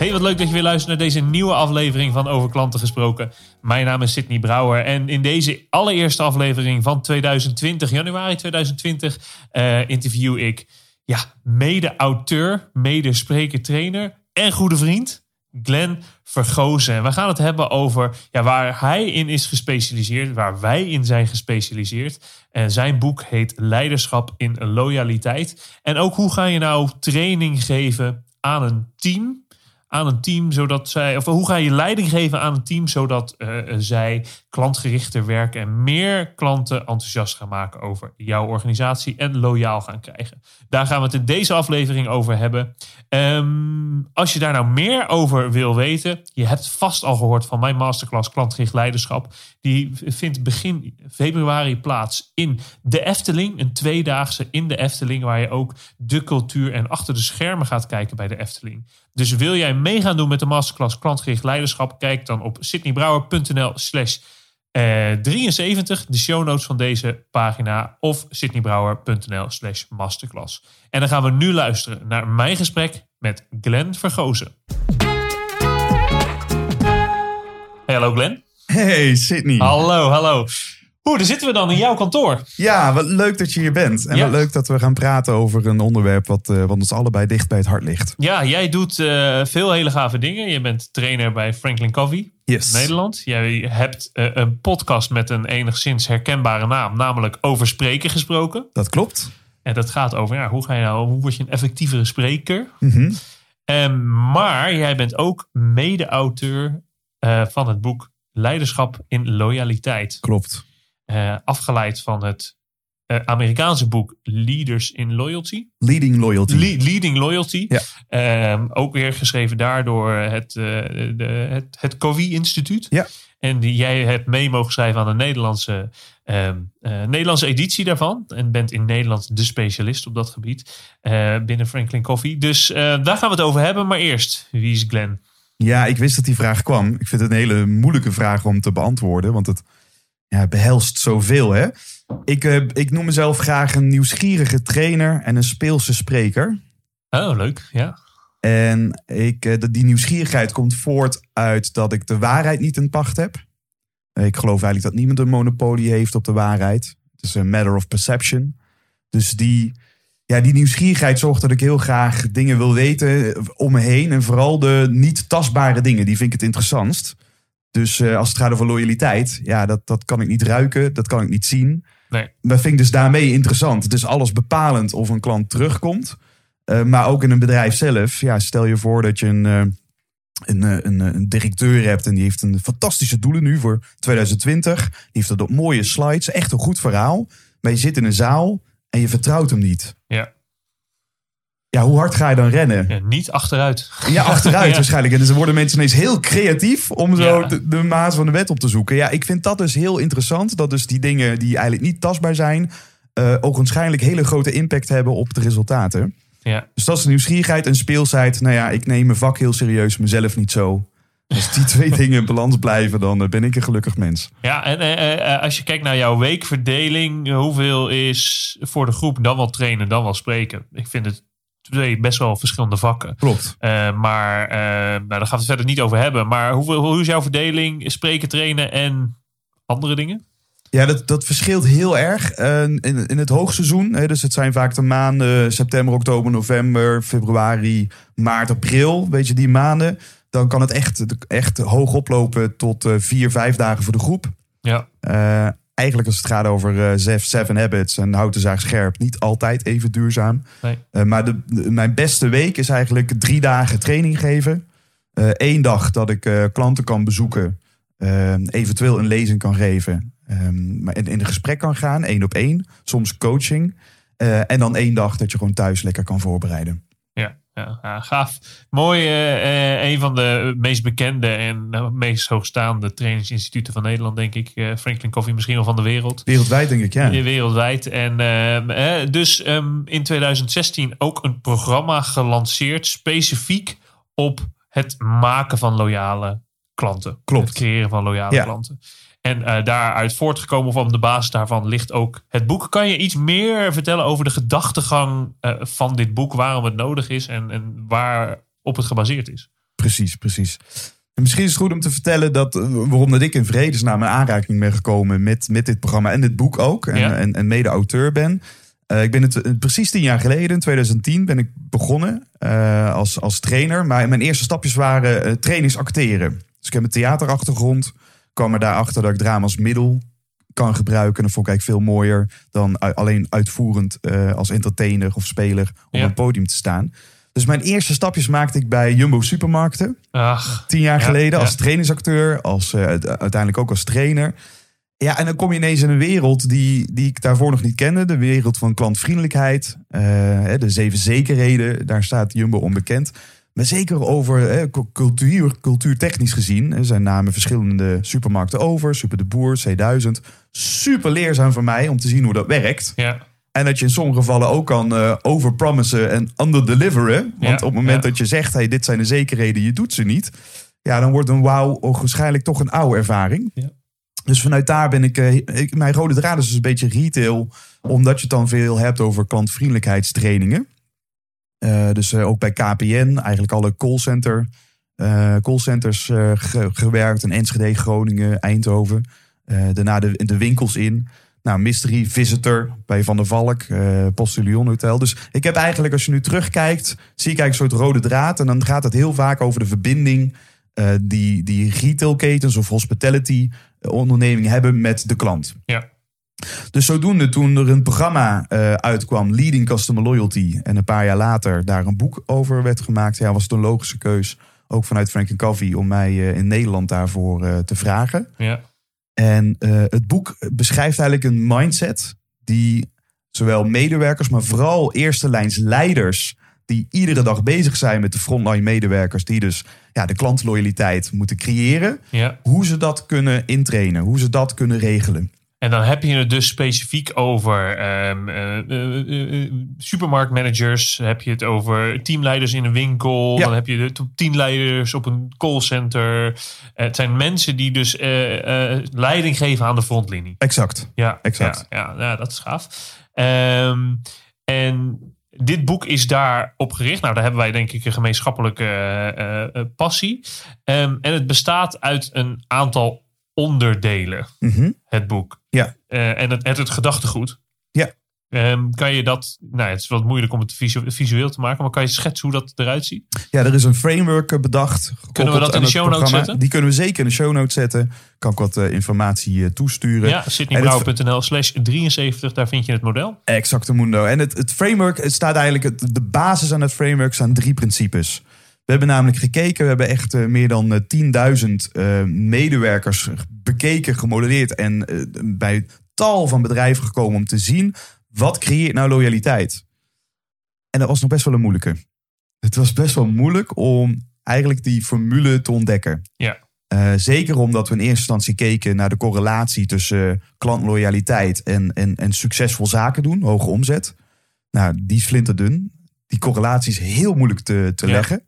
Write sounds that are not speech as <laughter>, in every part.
Hey, wat leuk dat je weer luistert naar deze nieuwe aflevering van Over Klanten Gesproken. Mijn naam is Sydney Brouwer en in deze allereerste aflevering van 2020, januari 2020, eh, interview ik ja, mede-auteur, mede-spreker, trainer en goede vriend Glenn Vergozen. En we gaan het hebben over ja, waar hij in is gespecialiseerd, waar wij in zijn gespecialiseerd. En zijn boek heet Leiderschap in Loyaliteit. En ook hoe ga je nou training geven aan een team aan een team, zodat zij, of hoe ga je leiding geven aan een team, zodat uh, zij klantgerichter werken en meer klanten enthousiast gaan maken over jouw organisatie en loyaal gaan krijgen. Daar gaan we het in deze aflevering over hebben. Um, als je daar nou meer over wil weten, je hebt vast al gehoord van mijn masterclass klantgericht leiderschap. Die vindt begin februari plaats in de Efteling, een tweedaagse in de Efteling, waar je ook de cultuur en achter de schermen gaat kijken bij de Efteling. Dus wil jij mee gaan doen met de masterclass klantgericht leiderschap? Kijk dan op sydneybrouwer.nl slash 73, de show notes van deze pagina, of sydneybrouwer.nl slash masterclass. En dan gaan we nu luisteren naar mijn gesprek met Glenn Vergozen. Hey, hallo Glenn. Hey Sydney. Hallo, hallo. Hoe, daar zitten we dan in jouw kantoor. Ja, wat leuk dat je hier bent. En Ja. wat leuk dat we gaan praten over een onderwerp wat, eh, wat ons allebei dicht bij het hart ligt. Ja, jij doet eh, veel hele gave dingen. Je bent trainer bij Franklin Covey. Yes. Nederland. Jij hebt eh, een podcast met een enigszins herkenbare naam, namelijk over spreken gesproken. Dat klopt. En dat gaat over ja, hoe ga je nou, hoe word je een effectievere spreker? Ehm, maar jij bent ook mede-auteur van het boek Leiderschap in Loyaliteit. Klopt. Eh, afgeleid van het eh, Amerikaanse boek Leaders in Loyalty. Leading loyalty. Le- Leading Loyalty. Ja. Ehm, ook weer geschreven daardoor het, eh, de, het, het Covey-instituut. Ja. En die, jij hebt mee mogen schrijven aan de Nederlandse, ehm, eh, Nederlandse editie daarvan. En bent in Nederland de specialist op dat gebied binnen Franklin Covey. Dus daar gaan we het over hebben. Maar eerst, wie is Glenn? Ja, ik wist dat die vraag kwam. Ik vind het een hele moeilijke vraag om te beantwoorden, want het ja, behelst zoveel. Hè? Ik, eh, ik noem mezelf graag een nieuwsgierige trainer en een speelse spreker. Oh, leuk. Ja. En ik, dat- die nieuwsgierigheid komt voort uit dat ik de waarheid niet in pacht heb. Eh, Ik geloof eigenlijk dat niemand een monopolie heeft op de waarheid. Het is een matter of perception. Dus die, ja, die nieuwsgierigheid zorgt dat ik heel graag dingen wil weten om me heen. En vooral de niet tastbare dingen, die vind ik het interessantst. Dus eh, als het gaat over loyaliteit, ja, dat, dat kan ik niet ruiken, dat kan ik niet zien. Nee. Dat vind ik dus daarmee interessant. Het is alles bepalend of een klant terugkomt. Uh, maar ook in een bedrijf zelf. Ja, stel je voor dat je een, uh, een, een, een, directeur hebt en die heeft een fantastische doelen nu voor 2020. Die heeft dat op mooie slides, echt een goed verhaal. Maar je zit in een zaal en je vertrouwt hem niet. Ja. Ja, hoe hard ga je dan rennen? ja niet achteruit. Ja, achteruit <laughs> Ja. waarschijnlijk. En dus worden mensen ineens heel creatief om zo Ja. de, de maas van de wet op te zoeken. Ja, ik vind dat dus heel interessant. Dat dus die dingen die eigenlijk niet tastbaar zijn, uh, ook waarschijnlijk hele grote impact hebben op de resultaten. Ja. Dus dat is nieuwsgierigheid en speelsheid. Nou ja, ik neem mijn vak heel serieus, mezelf niet zo. Als die <laughs> twee dingen in balans blijven, dan uh, ben ik een gelukkig mens. Ja, en uh, als je kijkt naar jouw weekverdeling, hoeveel is voor de groep dan wel trainen, dan wel spreken? Ik vind het twee best wel verschillende vakken. Klopt. Uh, maar uh, nou, daar gaan we het verder niet over hebben. Maar hoe, hoe is jouw verdeling? Spreken, trainen en andere dingen? Ja, dat, dat verschilt heel erg. Uh, in, in het hoogseizoen, hè, dus het zijn vaak de maanden september, oktober, november, februari, maart, april. Weet je, die maanden. Dan kan het echt, echt hoog oplopen tot vier, vijf dagen voor de groep. Ja. Eigenlijk als het gaat over uh, Zef, Seven Habits en houd de zaak scherp, niet altijd even duurzaam. Nee. Uh, maar de, de, mijn beste week is eigenlijk drie dagen training geven. Eén uh, dag dat ik uh, klanten kan bezoeken, eventueel een lezing kan geven. Um, maar in, in een gesprek kan gaan, één op één. Soms coaching. En dan één dag dat je gewoon thuis lekker kan voorbereiden. Ja, gaaf. Mooi, eh, eh, een van de meest bekende en eh, meest hoogstaande trainingsinstituten van Nederland, denk ik. Eh, Franklin Coffee misschien wel van de wereld. Wereldwijd denk ik, ja. Wereldwijd. En eh, eh, dus ehm, in 2016 ook een programma gelanceerd specifiek op het maken van loyale klanten. Klopt. Het creëren van loyale Ja. klanten. En eh, daaruit voortgekomen of op de basis daarvan ligt ook het boek. Kan je iets meer vertellen over de gedachtegang eh, van dit boek? Waarom het nodig is en, en waarop het gebaseerd is? Precies, precies. En misschien is het goed om te vertellen dat, eh, waarom dat ik in vredesnaam in aanraking ben gekomen met, met dit programma en dit boek ook. En, Ja. en, en mede-auteur ben. Ik ben het precies tien jaar geleden, in 2010, ben ik begonnen als, als trainer. Maar mijn eerste stapjes waren trainingsacteren. Dus ik heb een theaterachtergrond. Kwam er daarachter dat ik drama als middel kan gebruiken. En dat vond ik eigenlijk veel mooier dan alleen uitvoerend eh, als entertainer of speler op Ja. een podium te staan. Dus mijn eerste stapjes maakte ik bij Jumbo Supermarkten. Ach, Tien jaar Ja, geleden ja. als trainingsacteur, als, eh, uiteindelijk ook als trainer. Ja, en dan kom je ineens in een wereld die, die ik daarvoor nog niet kende. De wereld van klantvriendelijkheid. eh, de zeven zekerheden, daar staat Jumbo onbekend. Maar zeker over hè, cu- cultuur, cultuurtechnisch gezien. Er zijn namen verschillende supermarkten over. Super de Boer, C1000. Super leerzaam voor mij om te zien hoe dat werkt. ja. En dat je in sommige gevallen ook kan eh overpromissen en underdeliveren. Want Ja, op het moment ja. dat je zegt, hey, dit zijn de zekerheden, je doet ze niet. Ja, dan wordt een wauw waarschijnlijk toch een oude ervaring. Ja. Dus vanuit daar ben ik, eh, ik, mijn rode draad is dus een beetje retail. Omdat je het dan veel hebt over klantvriendelijkheidstrainingen. Eh, dus eh, ook bij KPN, eigenlijk alle callcenter, eh callcenters ge- gewerkt. In Enschede, Groningen, Eindhoven. Daarna de, de winkels in. Nou, Mystery Visitor bij Van der Valk, Postillon Hotel. Dus ik heb eigenlijk, als je nu terugkijkt, zie ik eigenlijk een soort rode draad. En dan gaat het heel vaak over de verbinding die, die retailketens of hospitality ondernemingen hebben met de klant. Ja. Dus zodoende, toen er een programma eh, uitkwam, Leading Customer Loyalty, en een paar jaar later daar een boek over werd gemaakt, ja, was het een logische keus, ook vanuit Frank Coffee, om mij eh, in Nederland daarvoor eh, te vragen. Ja. En het boek beschrijft eigenlijk een mindset die zowel medewerkers, maar vooral eerste lijns leiders, die iedere dag bezig zijn met de frontline medewerkers, die dus ja, de klantloyaliteit moeten creëren, ja. hoe ze dat kunnen intrainen, hoe ze dat kunnen regelen. En dan heb je het dus specifiek over ehm, eh, eh, eh, supermarktmanagers. Heb je het over teamleiders in een winkel. Ja. Dan heb je de top 10 leiders op een callcenter. Het zijn mensen die dus leiding geven aan de frontlinie. Exact. Ja, Exact. Ja, ja, ja, dat is gaaf. Ehm, en dit boek is daarop gericht. Nou, daar hebben wij denk ik een gemeenschappelijke passie. Ehm, en het bestaat uit een aantal onderdelen Mhm. het boek. Ja. Eh, en het, het, het gedachtegoed. Ja. Ehm, kan je dat, nou het is wat moeilijk om het visu- visueel te maken, maar kan je schetsen hoe dat eruit ziet? Ja, er is een framework eh, bedacht. Kunnen we dat in de show notes zetten? Die kunnen we zeker in de show notes zetten. Kan ik wat eh, informatie toesturen. Ja, sydneybrouwer.nl slash 73, daar vind je het model. Exacte mundo. En het, het framework, het staat eigenlijk, het, de basis aan het framework zijn drie principes. We hebben namelijk gekeken, we hebben echt eh, meer dan eh, 10.000 eh, medewerkers bekeken, gemodelleerd en eh, bij tal van bedrijven gekomen om te zien wat creëert nou loyaliteit. En dat was nog best wel een moeilijke. Het was best wel moeilijk om eigenlijk die formule te ontdekken. Ja. Eh, zeker omdat we in eerste instantie keken naar de correlatie tussen eh, klantloyaliteit en, en, en succesvol zaken doen, hoge omzet. Nou, die is flinterdun. Die correlatie is heel moeilijk te, te Ja. leggen.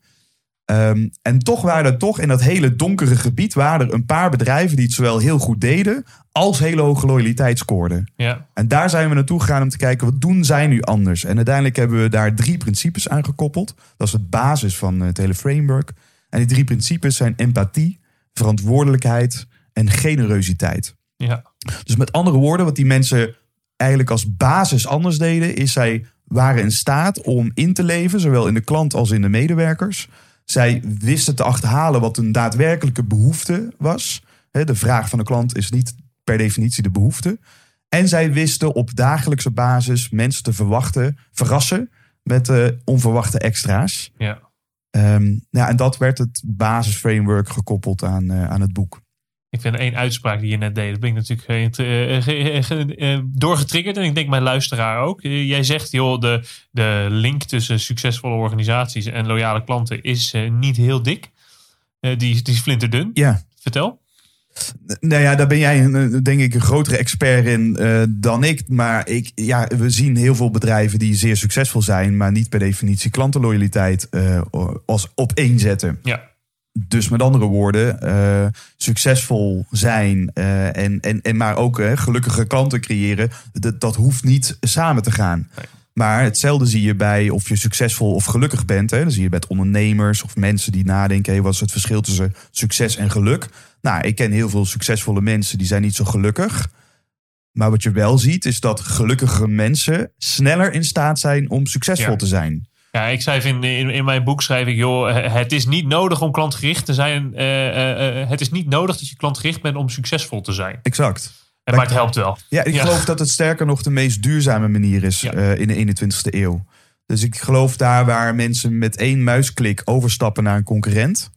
Ehm, en toch waren er toch in dat hele donkere gebied waren er een paar bedrijven die het zowel heel goed deden als hele hoge loyaliteit scoorden. Ja, En daar zijn we naartoe gegaan om te kijken wat doen zij nu anders. En uiteindelijk hebben we daar drie principes aan gekoppeld. Dat is de basis van het hele framework. En die drie principes zijn empathie, verantwoordelijkheid en generositeit. ja, Dus met andere woorden, wat die mensen eigenlijk als basis anders deden, is zij waren in staat om in te leven, zowel in de klant als in de medewerkers. Zij wisten te achterhalen wat een daadwerkelijke behoefte was. De vraag van de klant is niet per definitie de behoefte. En zij wisten op dagelijkse basis mensen te verwachten, verrassen met eh, onverwachte extra's. ja. Ehm, ja, en dat werd het basisframework gekoppeld aan, eh, aan het boek. Ik vind één uitspraak die je net deed, dat ben ik natuurlijk uh, uh, doorgetriggerd. En ik denk mijn luisteraar ook. jij zegt, joh, de, de link tussen succesvolle organisaties en loyale klanten is niet heel dik. die, die is flinterdun. Ja. Vertel. Nou ja, daar ben jij denk ik een grotere expert in dan ik. Maar ik, ja, we zien heel veel bedrijven die zeer succesvol zijn, maar niet per definitie klantenloyaliteit als opeenzetten. Ja. Dus met andere woorden, uh, succesvol zijn uh, en, en, en maar ook uh, gelukkige klanten creëren, dat, dat hoeft niet samen te gaan. Nee. Maar hetzelfde zie je bij of je succesvol of gelukkig bent. Hè. Dan zie je bij ondernemers of mensen die nadenken: hey, wat is het verschil tussen succes en geluk? Nou, ik ken heel veel succesvolle mensen die zijn niet zo gelukkig. Maar wat je wel ziet, is dat gelukkige mensen sneller in staat zijn om succesvol Ja. te zijn. Ja, ik schrijf in, in, in mijn boek schrijf ik, joh, het is niet nodig om klantgericht te zijn. eh, eh, eh, het is niet nodig dat je klantgericht bent om succesvol te zijn. Exact. En, maar het helpt wel. Ja, ik Ja. geloof dat het sterker nog de meest duurzame manier is Ja. eh, in de 21ste eeuw. Dus ik geloof daar waar mensen met één muisklik overstappen naar een concurrent,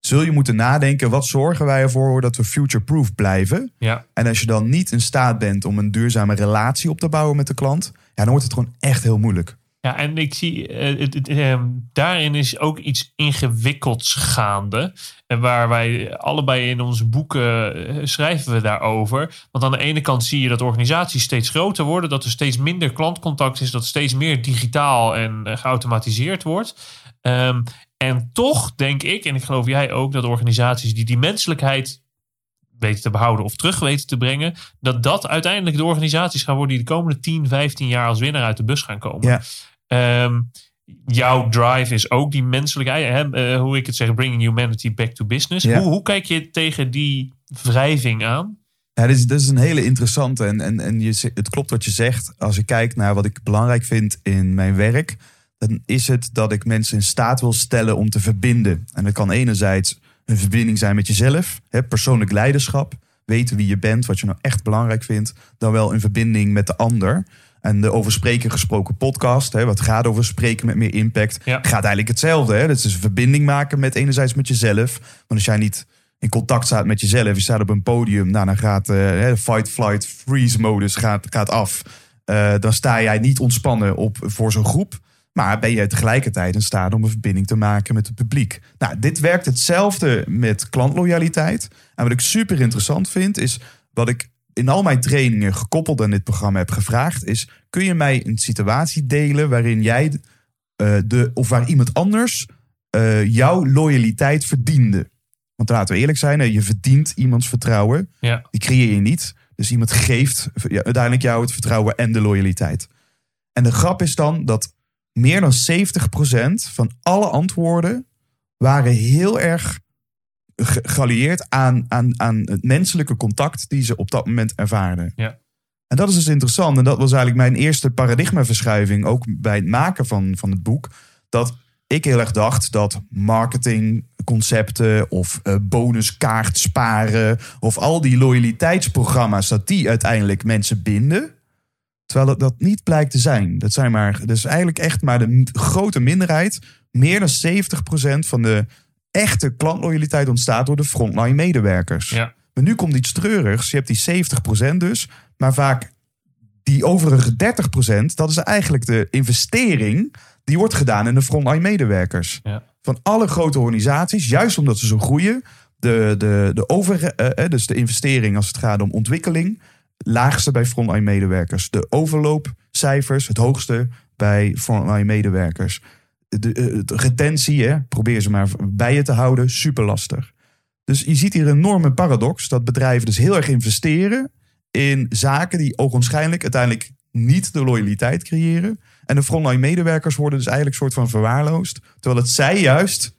zul je moeten nadenken: wat zorgen wij ervoor dat we future-proof blijven? Ja. En als je dan niet in staat bent om een duurzame relatie op te bouwen met de klant, ja, dan wordt het gewoon echt heel moeilijk. Ja, en ik zie, eh, ehm, daarin is ook iets ingewikkelds gaande. En waar wij allebei in onze boeken eh, schrijven we daarover. Want aan de ene kant zie je dat organisaties steeds groter worden. Dat er steeds minder klantcontact is. Dat steeds meer digitaal en eh, geautomatiseerd wordt. Ehm, en toch denk ik, en ik geloof jij ook, dat organisaties die die menselijkheid weten te behouden of terug weten te brengen, dat dat uiteindelijk de organisaties gaan worden die de komende 10, 15 jaar als winnaar uit de bus gaan komen. Ehm, jouw drive is ook die menselijkheid, hè, eh, hoe ik het zeg, bringing humanity back to business. Ja. Hoe, hoe kijk je tegen die wrijving aan? Ja, dit is, een hele interessante. En, en, en je, het klopt wat je zegt. Als ik kijk naar wat ik belangrijk vind in mijn werk, dan is het dat ik mensen in staat wil stellen om te verbinden. En dat kan enerzijds een verbinding zijn met jezelf, hè, persoonlijk leiderschap, weten wie je bent, wat je nou echt belangrijk vindt, dan wel een verbinding met de ander. En de over spreken gesproken podcast, hè, wat gaat over spreken met meer impact, Ja. gaat eigenlijk hetzelfde. Hè? Dat is een verbinding maken met enerzijds met jezelf. Want als jij niet in contact staat met jezelf, je staat op een podium, nou, dan gaat eh, de fight, flight, freeze modus gaat, gaat af. Eh, dan sta jij niet ontspannen op voor zo'n groep. Maar ben je tegelijkertijd in staat om een verbinding te maken met het publiek. Nou, dit werkt hetzelfde met klantloyaliteit. En wat ik super interessant vind, is wat ik in al mijn trainingen gekoppeld aan dit programma heb gevraagd, is: kun je mij een situatie delen waarin jij eh, de, of waar iemand anders eh, jouw loyaliteit verdiende? Want laten we eerlijk zijn, je verdient iemands vertrouwen. Ja. Die creëer je niet. Dus iemand geeft ja, uiteindelijk jou het vertrouwen en de loyaliteit. En de grap is dan dat meer dan 70% van alle antwoorden waren heel erg ge- geallieerd aan, aan, aan het menselijke contact die ze op dat moment ervaarden. Ja. En dat is dus interessant. En dat was eigenlijk mijn eerste paradigmaverschuiving, ook bij het maken van, van het boek. Dat ik heel erg dacht dat marketingconcepten of eh, bonuskaart sparen of al die loyaliteitsprogramma's, dat die uiteindelijk mensen binden. Terwijl dat, dat niet blijkt te zijn. Dat zijn maar, is eigenlijk echt maar de grote minderheid. Meer dan 70% van de echte klantloyaliteit ontstaat door de frontline medewerkers. Ja. Maar nu komt iets treurigs. Je hebt die 70% dus, maar vaak die overige 30%, dat is eigenlijk de investering die wordt gedaan in de frontline medewerkers. Ja. Van alle grote organisaties, juist omdat ze zo groeien, de, de, de over, eh, eh, dus de investering als het gaat om ontwikkeling, laagste bij frontline medewerkers. De overloopcijfers, het hoogste bij frontline medewerkers. De, eh, retentie, hè, probeer ze maar bij je te houden, super lastig. Dus je ziet hier een enorme paradox dat bedrijven dus heel erg investeren in zaken die ogenschijnlijk uiteindelijk niet de loyaliteit creëren. En de frontline medewerkers worden dus eigenlijk soort van verwaarloosd. Terwijl het zij juist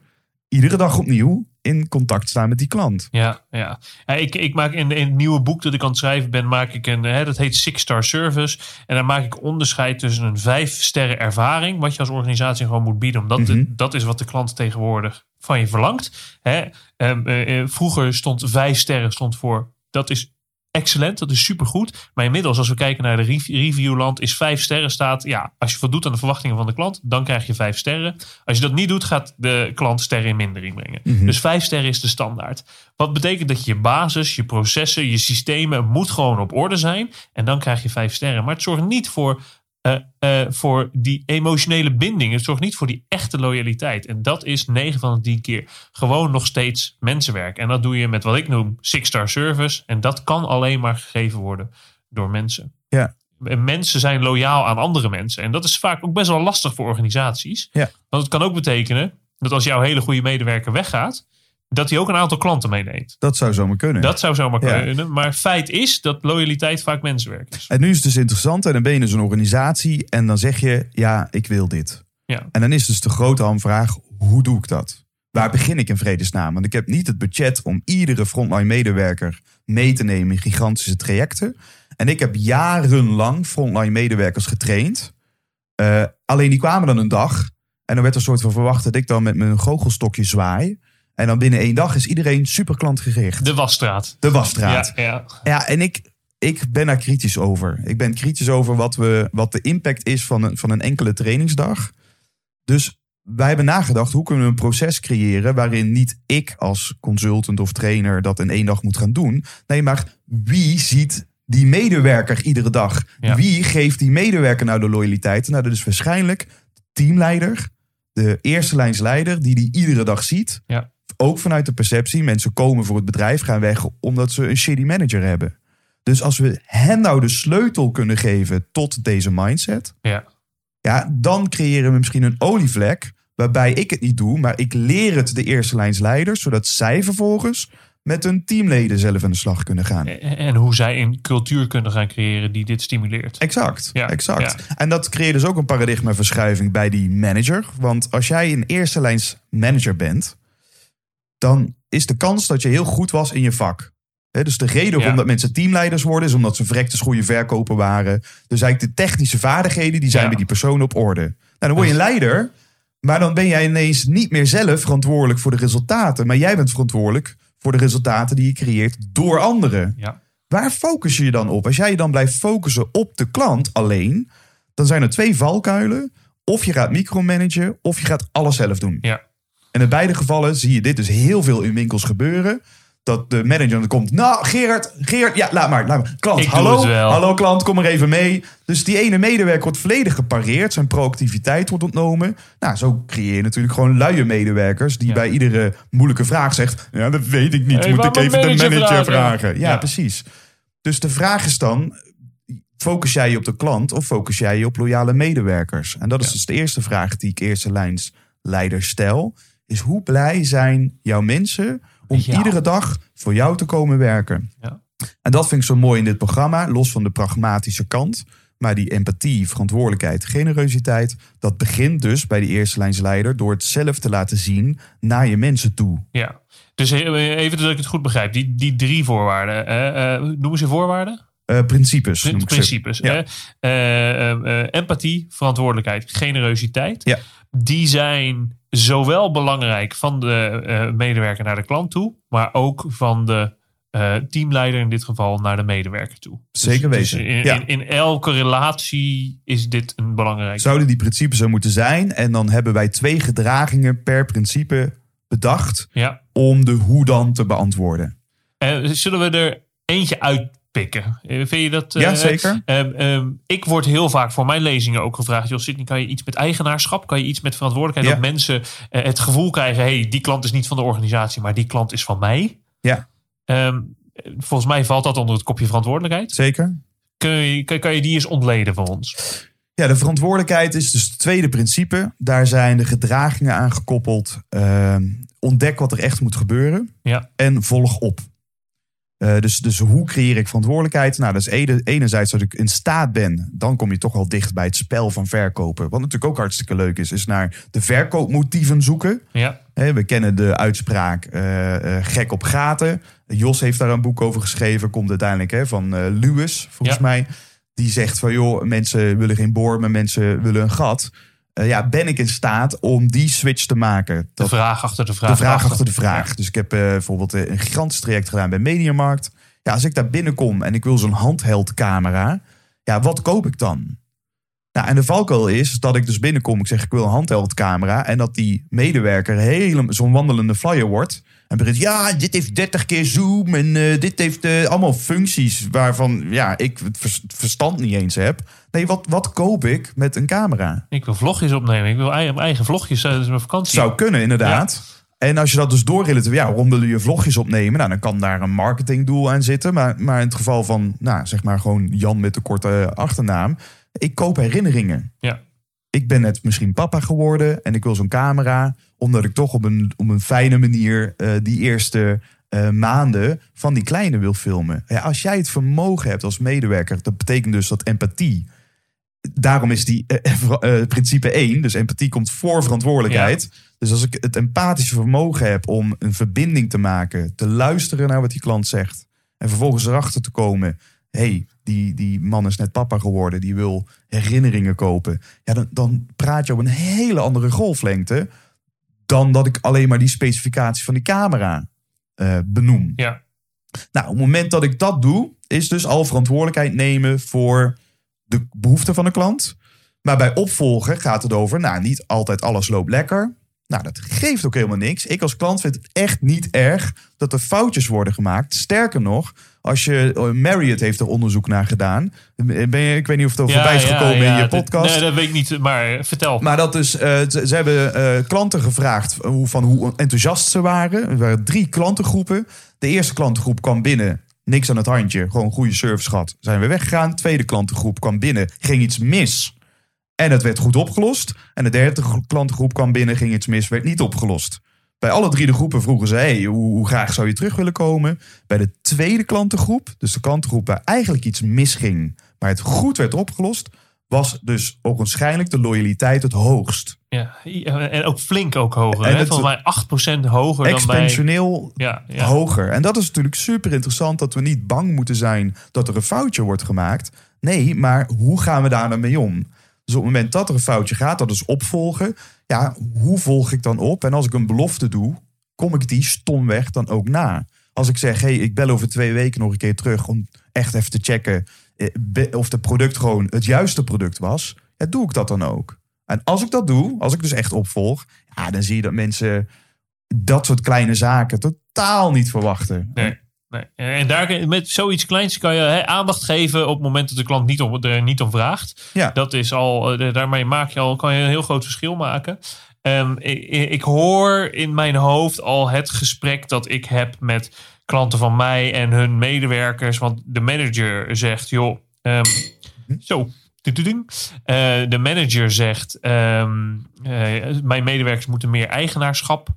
iedere dag opnieuw in contact staan met die klant. Ja, ja. ja ik, ik maak in, in het nieuwe boek dat ik aan het schrijven ben, maak ik een, hè, dat heet Six Star Service. En daar maak ik onderscheid tussen een vijf sterren ervaring, wat je als organisatie gewoon moet bieden. Omdat de- Mhm. dat is wat de klant tegenwoordig van je verlangt. Hè? Ehm, eh, eh, vroeger stond vijf sterren stond voor, dat is excellent, dat is supergoed. Maar inmiddels, als we kijken naar de rev- reviewland, is vijf sterren staat. Ja, als je voldoet aan de verwachtingen van de klant, dan krijg je vijf sterren. Als je dat niet doet, gaat de klant sterren in mindering brengen. Mhm. Dus vijf sterren is de standaard. Wat betekent dat je basis, je processen, je systemen moet gewoon op orde zijn. En dan krijg je vijf sterren. Maar het zorgt niet voor, eh, eh, voor die emotionele binding. Het zorgt niet voor die echte loyaliteit. En dat is 9 van de 10 keer gewoon nog steeds mensenwerk. En dat doe je met wat ik noem six-star service. En dat kan alleen maar gegeven worden door mensen. Ja. En mensen zijn loyaal aan andere mensen. En dat is vaak ook best wel lastig voor organisaties. Ja. Want het kan ook betekenen dat als jouw hele goede medewerker weggaat, dat hij ook een aantal klanten meeneemt. Dat zou zomaar kunnen. Dat zou zomaar Ja. kunnen. Maar feit is dat loyaliteit vaak mensenwerk is. En nu is het dus interessant. En dan ben je dus een organisatie. En dan zeg je, ja, ik wil dit. Ja. En dan is dus de grote hamvraag, hoe doe ik dat? Waar begin ik in vredesnaam? Want ik heb niet het budget om iedere frontline medewerker mee te nemen in gigantische trajecten. En ik heb jarenlang frontline medewerkers getraind. Eh, alleen die kwamen dan een dag. En dan werd er een soort van verwacht dat ik dan met mijn goochelstokje zwaai. En dan binnen één dag is iedereen super klantgericht. De wasstraat. De wasstraat. Ja, ja. Ja, en ik, ik ben daar kritisch over. Ik ben kritisch over wat, we, wat de impact is van een, van een enkele trainingsdag. Dus wij hebben nagedacht, hoe kunnen we een proces creëren waarin niet ik als consultant of trainer dat in één dag moet gaan doen. Nee, maar wie ziet die medewerker iedere dag? Ja. Wie geeft die medewerker nou de loyaliteit? Nou, dat is waarschijnlijk de teamleider, de eerste lijnsleider, die die iedere dag ziet. Ja. Ook vanuit de perceptie, mensen komen voor het bedrijf, gaan weg omdat ze een shitty manager hebben. Dus als we hen nou de sleutel kunnen geven tot deze mindset, ja. ja, dan creëren we misschien een olievlek waarbij ik het niet doe, maar ik leer het de eerste lijnsleiders, zodat zij vervolgens met hun teamleden zelf aan de slag kunnen gaan. En hoe zij een cultuur kunnen gaan creëren die dit stimuleert. Exact, Ja, exact. En dat creëert dus ook een paradigmaverschuiving bij die manager. Want als jij een eerste lijns manager bent, dan is de kans dat je heel goed was in je vak. Dus de reden waarom Ja. dat mensen teamleiders worden, is omdat ze verrekte goede verkoper waren. Dus eigenlijk de technische vaardigheden, die zijn Ja. bij die persoon op orde. Nou, dan word je een leider, maar dan ben jij ineens niet meer zelf verantwoordelijk voor de resultaten. Maar jij bent verantwoordelijk voor de resultaten die je creëert door anderen. Ja. Waar focus je je dan op? Als jij je dan blijft focussen op de klant alleen, dan zijn er twee valkuilen. Of je gaat micromanagen, of je gaat alles zelf doen. Ja. En in beide gevallen zie je dit dus heel veel in winkels gebeuren. Dat de manager dan komt. Nou, Gerard, Gerard, ja, laat maar. Laat maar. Klant, Ik hallo, hallo klant, kom er even mee. Dus die ene medewerker wordt volledig gepareerd. Zijn proactiviteit wordt ontnomen. Nou, zo creëer je natuurlijk gewoon luie medewerkers. Die Ja. bij iedere moeilijke vraag zegt. Ja, dat weet ik niet. Hey, Moet maar ik even de manager manager vragen. vragen. Ja, Ja. precies. Dus de vraag is dan. Focus jij je op de klant of focus jij je op loyale medewerkers? En dat is Ja. dus de eerste vraag die ik eerste lijns leider stel. Is hoe blij zijn jouw mensen om Ja. iedere dag voor jou te komen werken? Ja. En dat vind ik zo mooi in dit programma, los van de pragmatische kant. Maar die empathie, verantwoordelijkheid, generositeit, dat begint dus bij de eerste lijnsleider door het zelf te laten zien naar je mensen toe. Ja. Dus even dat ik het goed begrijp. Die, die drie voorwaarden. eh, noemen ze voorwaarden? Eh, principes. noem ik ze. Principes. Ja. eh, empathie, verantwoordelijkheid, generositeit. Ja. Die zijn zowel belangrijk van de eh, medewerker naar de klant toe, maar ook van de eh, teamleider in dit geval naar de medewerker toe. Dus- Zeker dus weten, in, ja. in, in elke relatie is dit een belangrijk. Zouden die principes er moeten zijn? En dan hebben wij twee gedragingen per principe bedacht Ja. om de hoe dan te beantwoorden. Eh, zullen we er eentje uitpikken? Eh, vind je dat? eh, Ja, zeker. Ehm, ehm, ik word heel vaak voor mijn lezingen ook gevraagd: Jos Sidney, kan je iets met eigenaarschap? Kan je iets met verantwoordelijkheid? Ja. Dat mensen eh, het gevoel krijgen: hey, die klant is niet van de organisatie, maar die klant is van mij. Ja, Ehm, volgens mij valt dat onder het kopje verantwoordelijkheid. zeker. Kun je, kan, kan je die eens ontleden voor ons? Ja, de verantwoordelijkheid is dus het tweede principe. Daar zijn de gedragingen aan gekoppeld. Ontdek wat er echt moet gebeuren Ja, en volg op. Eh, dus, dus hoe creëer ik verantwoordelijkheid? Nou, dat is ene- enerzijds dat ik in staat ben. Dan kom je toch wel dicht bij het spel van verkopen. Wat natuurlijk ook hartstikke leuk is, is naar de verkoopmotieven zoeken. ja, we kennen de uitspraak eh, eh, gek op gaten. Jos heeft daar een boek over geschreven. Komt uiteindelijk hè, van Lewis, volgens Ja. mij. Die zegt van joh, mensen willen geen boor, maar mensen willen een gat. Eh, ja, ben ik in staat om die switch te maken? de vraag achter de vraag. de vraag achter de vraag. Ja. Dus ik heb eh, bijvoorbeeld eh, een gigantisch traject gedaan bij Mediamarkt. Ja, als ik daar binnenkom en ik wil zo'n handheldcamera, ja, wat koop ik dan? Nou, en de valkuil is dat ik dus binnenkom, ik zeg ik wil een handheldcamera en dat die medewerker helemaal zo'n wandelende flyer wordt. En begint, ja, dit heeft 30 keer zoom en eh, dit heeft eh, allemaal functies waarvan ja, ik het vers- verstand niet eens heb. Nee, wat, wat koop ik met een camera? Ik wil vlogjes opnemen. Ik wil eigen, eigen vlogjes tijdens mijn vakantie. Zou kunnen, inderdaad. En als je dat dus doorrelateert, ja, waarom wil je vlogjes opnemen? Nou, dan kan daar een marketingdoel aan zitten. Maar, maar in het geval van, nou, zeg maar gewoon Jan met de korte achternaam. Ik koop herinneringen. Ja. Ik ben net misschien papa geworden en ik wil zo'n camera. Omdat ik toch op een, op een fijne manier eh, die eerste eh, maanden van die kleine wil filmen. Ja, als jij het vermogen hebt als medewerker, dat betekent dus dat empathie. Daarom is die eh, principe 1, dus empathie komt voor verantwoordelijkheid. Dus als ik het empathische vermogen heb om een verbinding te maken, te luisteren naar wat die klant zegt. En vervolgens erachter te komen: hey, die, die man is net papa geworden, die wil herinneringen kopen. Ja, dan, dan praat je op een hele andere golflengte dan dat ik alleen maar die specificatie van die camera eh, benoem. Ja. Nou, op het moment dat ik dat doe, is dus al verantwoordelijkheid nemen voor de behoeften van de klant. Maar bij opvolgen gaat het over, nou, niet altijd alles loopt lekker. Nou, dat geeft ook helemaal niks. Ik als klant vind het echt niet erg dat er foutjes worden gemaakt. Sterker nog, als je eh, Marriott heeft er onderzoek naar gedaan. Ben je, ik weet niet of het er voorbij is gekomen in je podcast. Nee, dat weet ik niet. Maar vertel. Maar dat dus, eh, ze, ze hebben eh, klanten gevraagd hoe, van hoe enthousiast ze waren. Er waren drie klantengroepen. De eerste klantengroep kwam binnen, niks aan het handje, gewoon goede service gehad. Zijn we weggegaan. De tweede klantengroep kwam binnen, ging iets mis. En het werd goed opgelost. En de derde gro- klantengroep kwam binnen, ging iets mis, werd niet opgelost. Bij alle drie de groepen vroegen ze: hey, hoe, hoe graag zou je terug willen komen? Bij de tweede klantengroep, dus de klantengroep waar eigenlijk iets misging, maar het goed werd opgelost, was dus ogenschijnlijk de loyaliteit het hoogst. Ja. En ook flink ook hoger. En hè? Volgens mij 8% hoger dan bij... Ja, ja. hoger. En dat is natuurlijk super interessant dat we niet bang moeten zijn dat er een foutje wordt gemaakt. Nee, maar hoe gaan we daar dan mee om? Dus op het moment dat er een foutje gaat, dat is opvolgen. Ja, hoe volg ik dan op? En als ik een belofte doe, kom ik die stomweg dan ook na? Als ik zeg, hey, ik bel over twee weken nog een keer terug om echt even te checken eh, of het product gewoon het juiste product was, ja, doe ik dat dan ook. En als ik dat doe, als ik dus echt opvolg, ja, dan zie je dat mensen dat soort kleine zaken totaal niet verwachten. Nee. Nee. En daar, met zoiets kleins kan je hè, aandacht geven op het moment dat de klant niet om, er niet om vraagt. Ja. Dat is al, eh, daarmee maak je al, kan je een heel groot verschil maken. Ehm, ik, ik hoor in mijn hoofd al het gesprek dat ik heb met klanten van mij en hun medewerkers. Want de manager zegt, joh, ehm, zo. Tududing. Eh, de manager zegt, ehm, eh, mijn medewerkers moeten meer eigenaarschap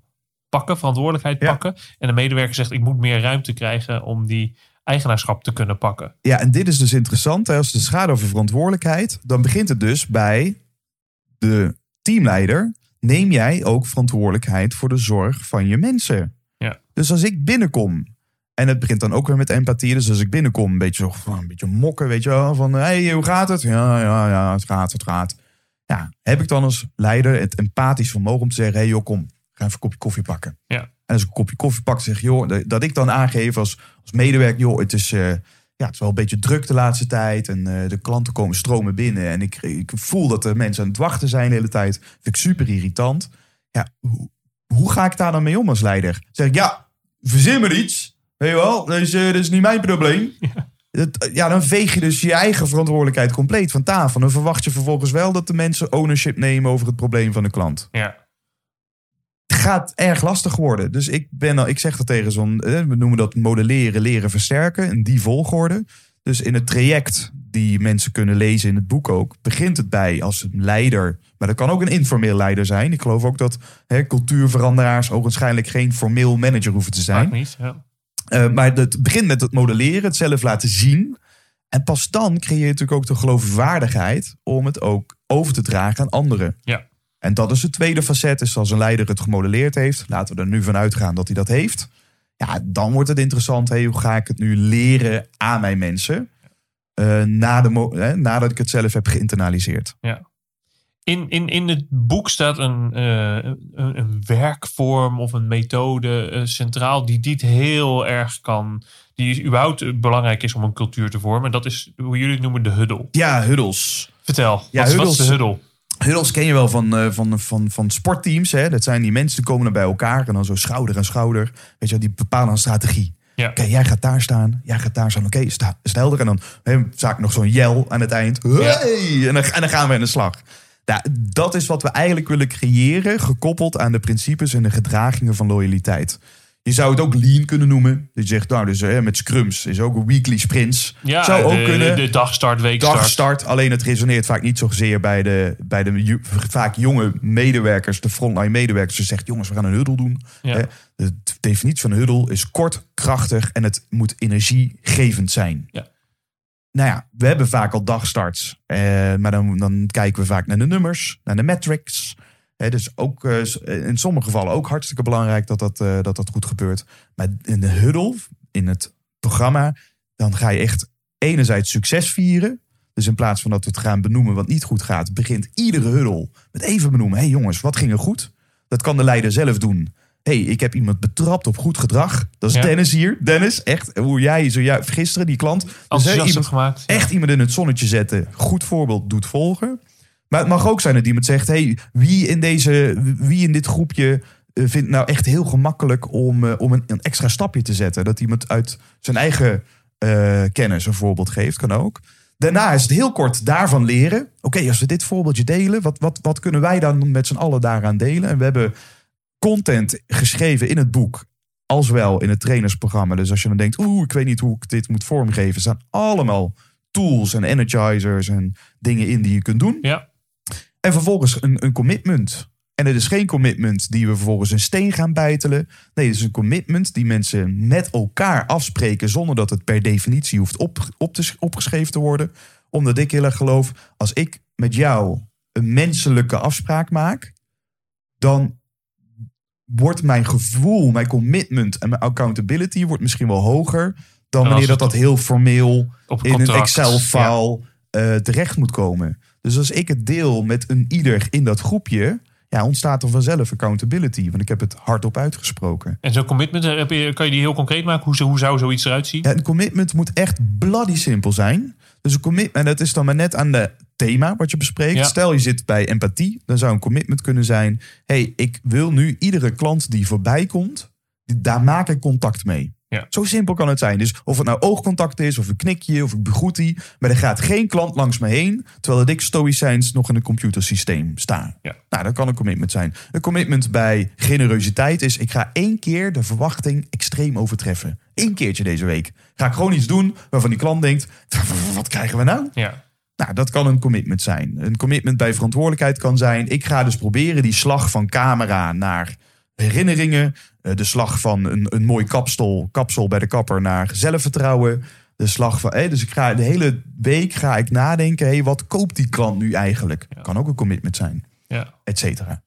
pakken, verantwoordelijkheid Ja. pakken. En de medewerker zegt, ik moet meer ruimte krijgen om die eigenaarschap te kunnen pakken. Ja, en dit is dus interessant. Hè? Als het gaat over verantwoordelijkheid, dan begint het dus bij de teamleider. Neem jij ook verantwoordelijkheid voor de zorg van je mensen? Ja. Dus als ik binnenkom, en het begint dan ook weer met empathie. Dus als ik binnenkom, een beetje, zo, een beetje mokken, weet je wel. Van, hey, hoe gaat het? Ja, ja, ja, het gaat, het gaat. Ja, heb ik dan als leider het empathisch vermogen om te zeggen... hey joh, kom, ga even een kopje koffie pakken. Ja. En als ik een kopje koffie pak, zeg joh, dat- dat ik dan aangeef als, als medewerker, joh, het is, eh, ja, het is wel een beetje druk de laatste tijd. En eh, de klanten komen stromen binnen. En ik, ik voel dat er mensen aan het wachten zijn de hele tijd. Vind ik super irritant. Ja, hoe, hoe ga ik daar dan mee om als leider? Zeg ik, ja, verzin maar iets. Weet je wel, dat is, eh, dat is niet mijn probleem. Het- Ja, dan veeg je dus je eigen verantwoordelijkheid compleet van tafel. Dan verwacht je vervolgens wel dat de mensen ownership nemen over het probleem van de klant Ja. Gaat erg lastig worden. Dus ik, ben al, ik zeg dat tegen zo'n, eh, we noemen dat modelleren, leren, versterken. In die volgorde. Dus in het traject die mensen kunnen lezen in het boek ook, begint het bij als een leider. Maar dat kan ook een informeel leider zijn. Ik geloof ook dat hè, cultuurveranderaars ook waarschijnlijk geen formeel manager hoeven te zijn. Niet. Ja. Eh, maar het begint met het modelleren, het zelf laten zien. En pas dan creëer je natuurlijk ook de geloofwaardigheid om het ook over te dragen aan anderen. Ja. En dat is het tweede facet, is als een leider het gemodelleerd heeft. Laten we er nu van uitgaan dat hij dat heeft. Ja, dan wordt het interessant. Hey, hoe ga ik het nu leren aan mijn mensen? Eh, na de hè, nadat ik het zelf heb geïnternaliseerd. In, in, in het boek staat een, eh, een, een werkvorm of een methode eh, centraal die dit heel erg kan. Die überhaupt belangrijk is om een cultuur te vormen. Dat is hoe jullie het noemen de huddle. Ja, huddles. Vertel, Ja, wat, is- wat is de huddle? Huddles ken je wel van, eh, van, van, van sportteams. Hè? Dat zijn die mensen die komen dan bij elkaar en dan zo schouder aan schouder. Weet je, die bepalen een strategie. Ja. Oké, jij gaat daar staan, jij gaat daar staan. Oké, sta, is het helder? En dan hè, vaak nog zo'n yell aan het eind. Hey! En, dan, en dan gaan we aan de slag. Ja, dat is wat we eigenlijk willen creëren, gekoppeld aan de principes en de gedragingen van loyaliteit. Je zou het ook lean kunnen noemen. Dat je zegt, nou, dus hè, met scrums is ook een weekly sprints. Ja, zou ook de, kunnen. De, de dagstart, weekstart. Dagstart, alleen het resoneert vaak niet zozeer bij de, bij de vaak jonge medewerkers, de frontline medewerkers. Ze zegt, jongens, we gaan een huddle doen. Ja. Hè, De definitie van een huddle is kort, krachtig en het moet energiegevend zijn. Ja. Nou ja, we hebben vaak al dagstarts, eh, maar dan, dan kijken we vaak naar de nummers, naar de metrics. Hè, dus ook eh, s- in sommige gevallen ook hartstikke belangrijk dat dat, eh, dat dat goed gebeurt. Maar in de huddle, in het programma, dan ga je echt enerzijds succes vieren. Dus in plaats van dat we het gaan benoemen wat niet goed gaat, begint iedere huddle met even benoemen. Hé hey jongens, wat ging er goed? Dat kan de leider zelf doen. hey, ik heb iemand betrapt op goed gedrag. Dat is Ja. Dennis hier. Dennis, echt, hoe jij zojuist gisteren, die klant. Dus, Enthousiast iemand, gemaakt. echt iemand in het zonnetje zetten. Goed voorbeeld doet volgen. Maar het mag ook zijn dat iemand zegt: hey, wie in, deze, wie in dit groepje eh, vindt nou echt heel gemakkelijk om, eh, om een, extra stapje te zetten? Dat iemand uit zijn eigen eh, kennis een voorbeeld geeft, kan ook. Daarna is het heel kort daarvan leren. Oké, als we dit voorbeeldje delen, wat, wat, wat kunnen wij dan met z'n allen daaraan delen? En we hebben content geschreven in het boek, als wel in het trainersprogramma. Dus als je dan denkt, oeh, ik weet niet hoe ik dit moet vormgeven, staan allemaal tools en energizers en dingen in die je kunt doen. Ja. En vervolgens een, een commitment. En het is geen commitment die we vervolgens een steen gaan bijtelen. Nee, het is een commitment die mensen met elkaar afspreken zonder dat het per definitie hoeft op, op te, opgeschreven te worden. Omdat ik heel erg geloof, als ik met jou een menselijke afspraak maak, dan wordt mijn gevoel, mijn commitment en mijn accountability wordt misschien wel hoger dan wanneer dat dat heel formeel in een. Excel-file eh, terecht moet komen. Dus als ik het deel met een ieder in dat groepje, ja, ontstaat er vanzelf accountability. Want ik heb het hardop uitgesproken. En zo'n commitment, eh, heb je, kan je die heel concreet maken? Hoe, hoe zou zoiets eruit zien? Ja, een commitment moet echt bloody simpel zijn. Dus een commitment, en dat is dan maar net aan de thema wat je bespreekt. Ja. Stel je zit bij empathie, dan zou een commitment kunnen zijn: hey, ik wil nu iedere klant die voorbij komt, daar maak ik contact mee. Ja. Zo simpel kan het zijn. Dus of het nou oogcontact is, of een knikje, of ik begroet die. Maar er gaat geen klant langs me heen, terwijl ik stoïcijns nog in een computersysteem sta. Ja. Nou, dat kan een commitment zijn. Een commitment bij generositeit is: ik ga één keer de verwachting extreem overtreffen. Eén keertje deze week. Ga ik gewoon iets doen waarvan die klant denkt: <laughs> wat krijgen we nou? Ja. Nou, dat kan een commitment zijn. Een commitment bij verantwoordelijkheid kan zijn: ik ga dus proberen die slag van camera naar herinneringen, eh, de slag van een, een mooi kapsel, kapsel bij de kapper naar zelfvertrouwen. De slag van, eh, dus ik ga de hele week ga ik nadenken: hey, wat koopt die klant nu eigenlijk? Ja. Kan ook een commitment zijn, ja. et cetera.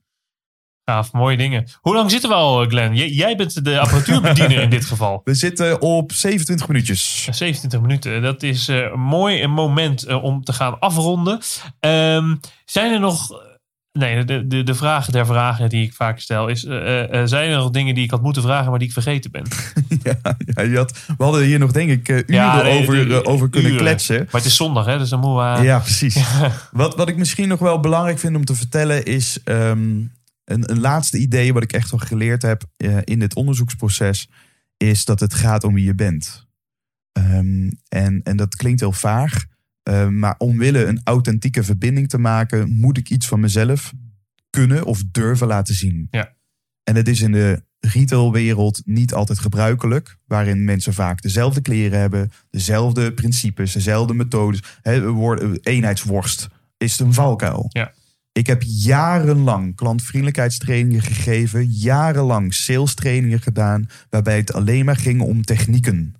Gaaf, mooie dingen. Hoe lang zitten we al, eh, Glenn? J- jij bent de apparatuurbediener in dit geval. <laughs> We zitten op 27 minuutjes. 27 minuten. Dat is eh, mooi een moment om te gaan afronden. Ehm, zijn er nog. Nee, de, de, de vraag der vragen die ik vaak stel is: eh, eh, zijn er nog dingen die ik had moeten vragen, maar die ik vergeten ben? <laughs> ja, ja, je had, we hadden hier nog, denk ik, eh, uren Ja, nee, over, de- eh, over kunnen uren. kletsen. Maar het is zondag, hè? Dus dan moeten we. Ja, precies. <laughs> Wat, wat ik misschien nog wel belangrijk vind om te vertellen is ehm, een, een laatste idee wat ik echt wel geleerd heb eh, in dit onderzoeksproces, is dat het gaat om wie je bent. Ehm, en, en dat klinkt heel vaag, eh, maar omwille een authentieke verbinding te maken, moet ik iets van mezelf kunnen of durven laten zien. Ja. En het is in de retailwereld niet altijd gebruikelijk, waarin mensen vaak dezelfde kleren hebben, dezelfde principes, dezelfde methodes. Eenheidsworst is een valkuil. Ja. Ik heb jarenlang klantvriendelijkheidstrainingen gegeven, jarenlang sales trainingen gedaan, waarbij het alleen maar ging om technieken.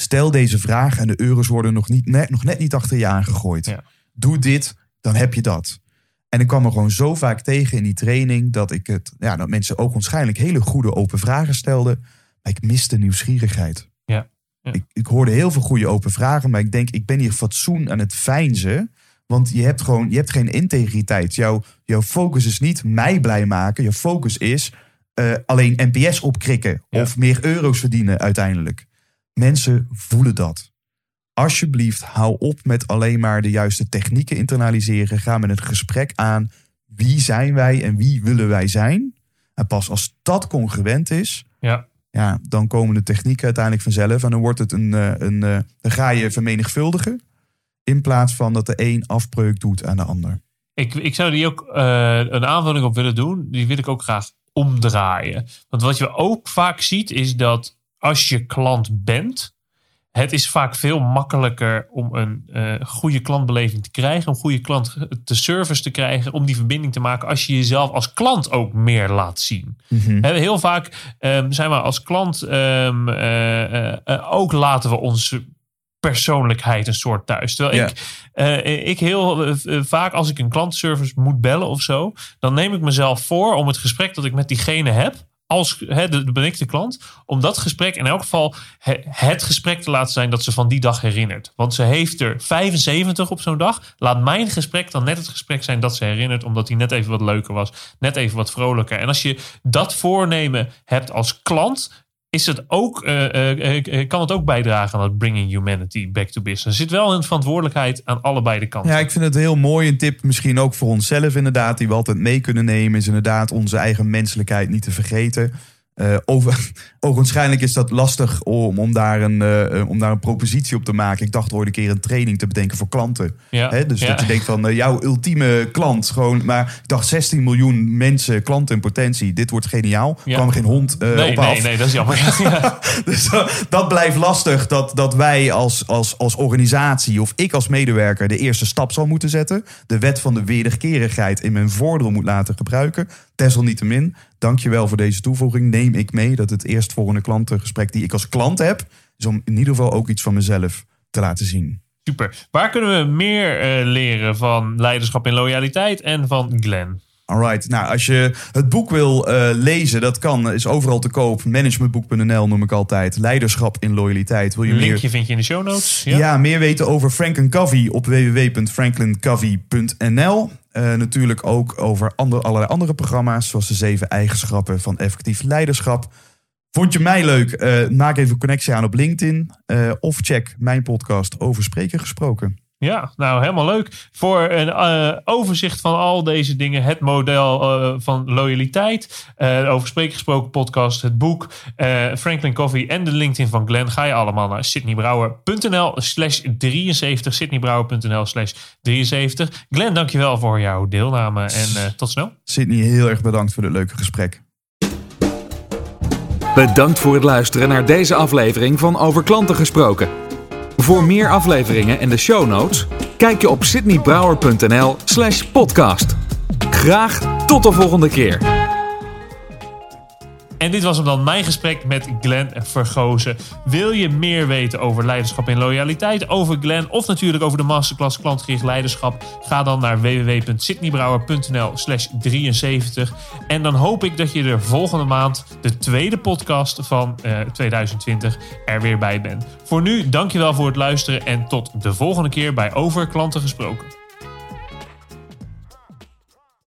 Stel deze vraag en de euro's worden nog, niet, net, nog net niet achter je aangegooid. Ja. Doe dit, dan heb je dat. En ik kwam er gewoon zo vaak tegen in die training dat ik het, ja, dat mensen ook waarschijnlijk hele goede open vragen stelden, maar ik miste nieuwsgierigheid. Ja. Ja. Ik, ik hoorde heel veel goede open vragen, maar ik denk, ik ben hier fatsoen aan het fijnzen. Want je hebt gewoon je hebt geen integriteit. Jouw, jouw focus is niet mij blij maken. Je focus is eh, alleen NPS opkrikken. Ja. Of meer euro's verdienen uiteindelijk. Mensen voelen dat. Alsjeblieft, hou op met alleen maar de juiste technieken internaliseren. Ga met een gesprek aan. Wie zijn wij en wie willen wij zijn? En pas als dat congruent is, Ja. ja, dan komen de technieken uiteindelijk vanzelf. En dan wordt het een, eh, een eh, dan ga je vermenigvuldigen. In plaats van dat de een afbreuk doet aan de ander. Ik, ik zou die ook eh, een aanvulling op willen doen. Die wil ik ook graag omdraaien. Want wat je ook vaak ziet is dat als je klant bent, het is vaak veel makkelijker om een eh, goede klantbeleving te krijgen, om goede klant te service te krijgen, om die verbinding te maken als je jezelf als klant ook meer laat zien. Hè, Heel vaak ehm, zijn we als klant ehm, eh, eh, ook laten we onze persoonlijkheid een soort thuis. Terwijl ik, ik heel vaak als ik een klantenservice moet bellen of zo, dan neem ik mezelf voor om het gesprek dat ik met diegene heb. Als hè, de, de ben ik de klant, om dat gesprek in elk geval he- het gesprek te laten zijn dat ze van die dag herinnert. Want ze heeft er 75 op zo'n dag. Laat mijn gesprek dan net het gesprek zijn dat ze herinnert, omdat hij net even wat leuker was, net even wat vrolijker. En als je dat voornemen hebt als klant, is het ook, eh, kan het ook bijdragen aan het bringing humanity back to business. Er zit wel een verantwoordelijkheid aan allebei de kanten. Ja, ik vind het heel mooi. Een tip misschien ook voor onszelf inderdaad. Die we altijd mee kunnen nemen. Is inderdaad onze eigen menselijkheid niet te vergeten. Eh over, <laughs> ogenschijnlijk is dat lastig om, om, daar een, eh, om daar een propositie op te maken. Ik dacht ooit een keer een training te bedenken voor klanten. Ja, Hè, dus ja. dat je denkt van eh, jouw ultieme klant. Gewoon, maar ik dacht 16 miljoen mensen, klanten in potentie. Dit wordt geniaal. Ja. kwam geen hond eh, nee, op nee, af. nee, dat is jammer. <laughs> Ja. Dus dat, dat blijft lastig. Dat, dat wij als, als, als organisatie of ik als medewerker de eerste stap zal moeten zetten. De wet van de wederkerigheid in mijn voordeel moet laten gebruiken. Desalniettemin, dankjewel voor deze toevoeging. Neem ik mee dat het eerstvolgende klantengesprek die ik als klant heb... is om in ieder geval ook iets van mezelf te laten zien. Super. Waar kunnen we meer eh, leren van leiderschap en loyaliteit en van Glenn? Alright, nou als je het boek wil eh, lezen, dat kan, is overal te koop. Managementboek.nl noem ik altijd. Leiderschap in loyaliteit. Wil je meer Linkje vind je in de show notes. Ja. meer weten over Franklin Covey op www.franklincovey.nl. Eh, natuurlijk ook over allerlei andere programma's, zoals de zeven eigenschappen van effectief leiderschap. Vond je mij leuk? Eh, maak even een connectie aan op LinkedIn. of check mijn podcast over spreken gesproken. Ja, nou helemaal leuk. Voor een eh, overzicht van al deze dingen, het model eh, van loyaliteit, eh over spreken gesproken podcast, het boek, eh, Franklin Coffee en de LinkedIn van Glenn, ga je allemaal naar sydneybrouwer.nl slash 73, sydneybrouwer.nl slash 73. Glenn, dankjewel voor jouw deelname en eh, tot snel. Sydney, heel erg bedankt voor dit leuke gesprek. Bedankt voor het luisteren naar deze aflevering van Over Klanten Gesproken. Voor meer afleveringen en de show notes, kijk je op sydneybrouwer.nl slash podcast. Graag tot de volgende keer. En dit was hem dan mijn gesprek met Glenn Vergozen. Wil je meer weten over leiderschap en loyaliteit, over Glenn of natuurlijk over de masterclass klantgericht leiderschap? Ga dan naar www.sydneybrouwer.nl slash 73. En dan hoop ik dat je er volgende maand, de tweede podcast van eh, 2020, er weer bij bent. Voor nu, dankjewel voor het luisteren en tot de volgende keer bij Over Klanten Gesproken.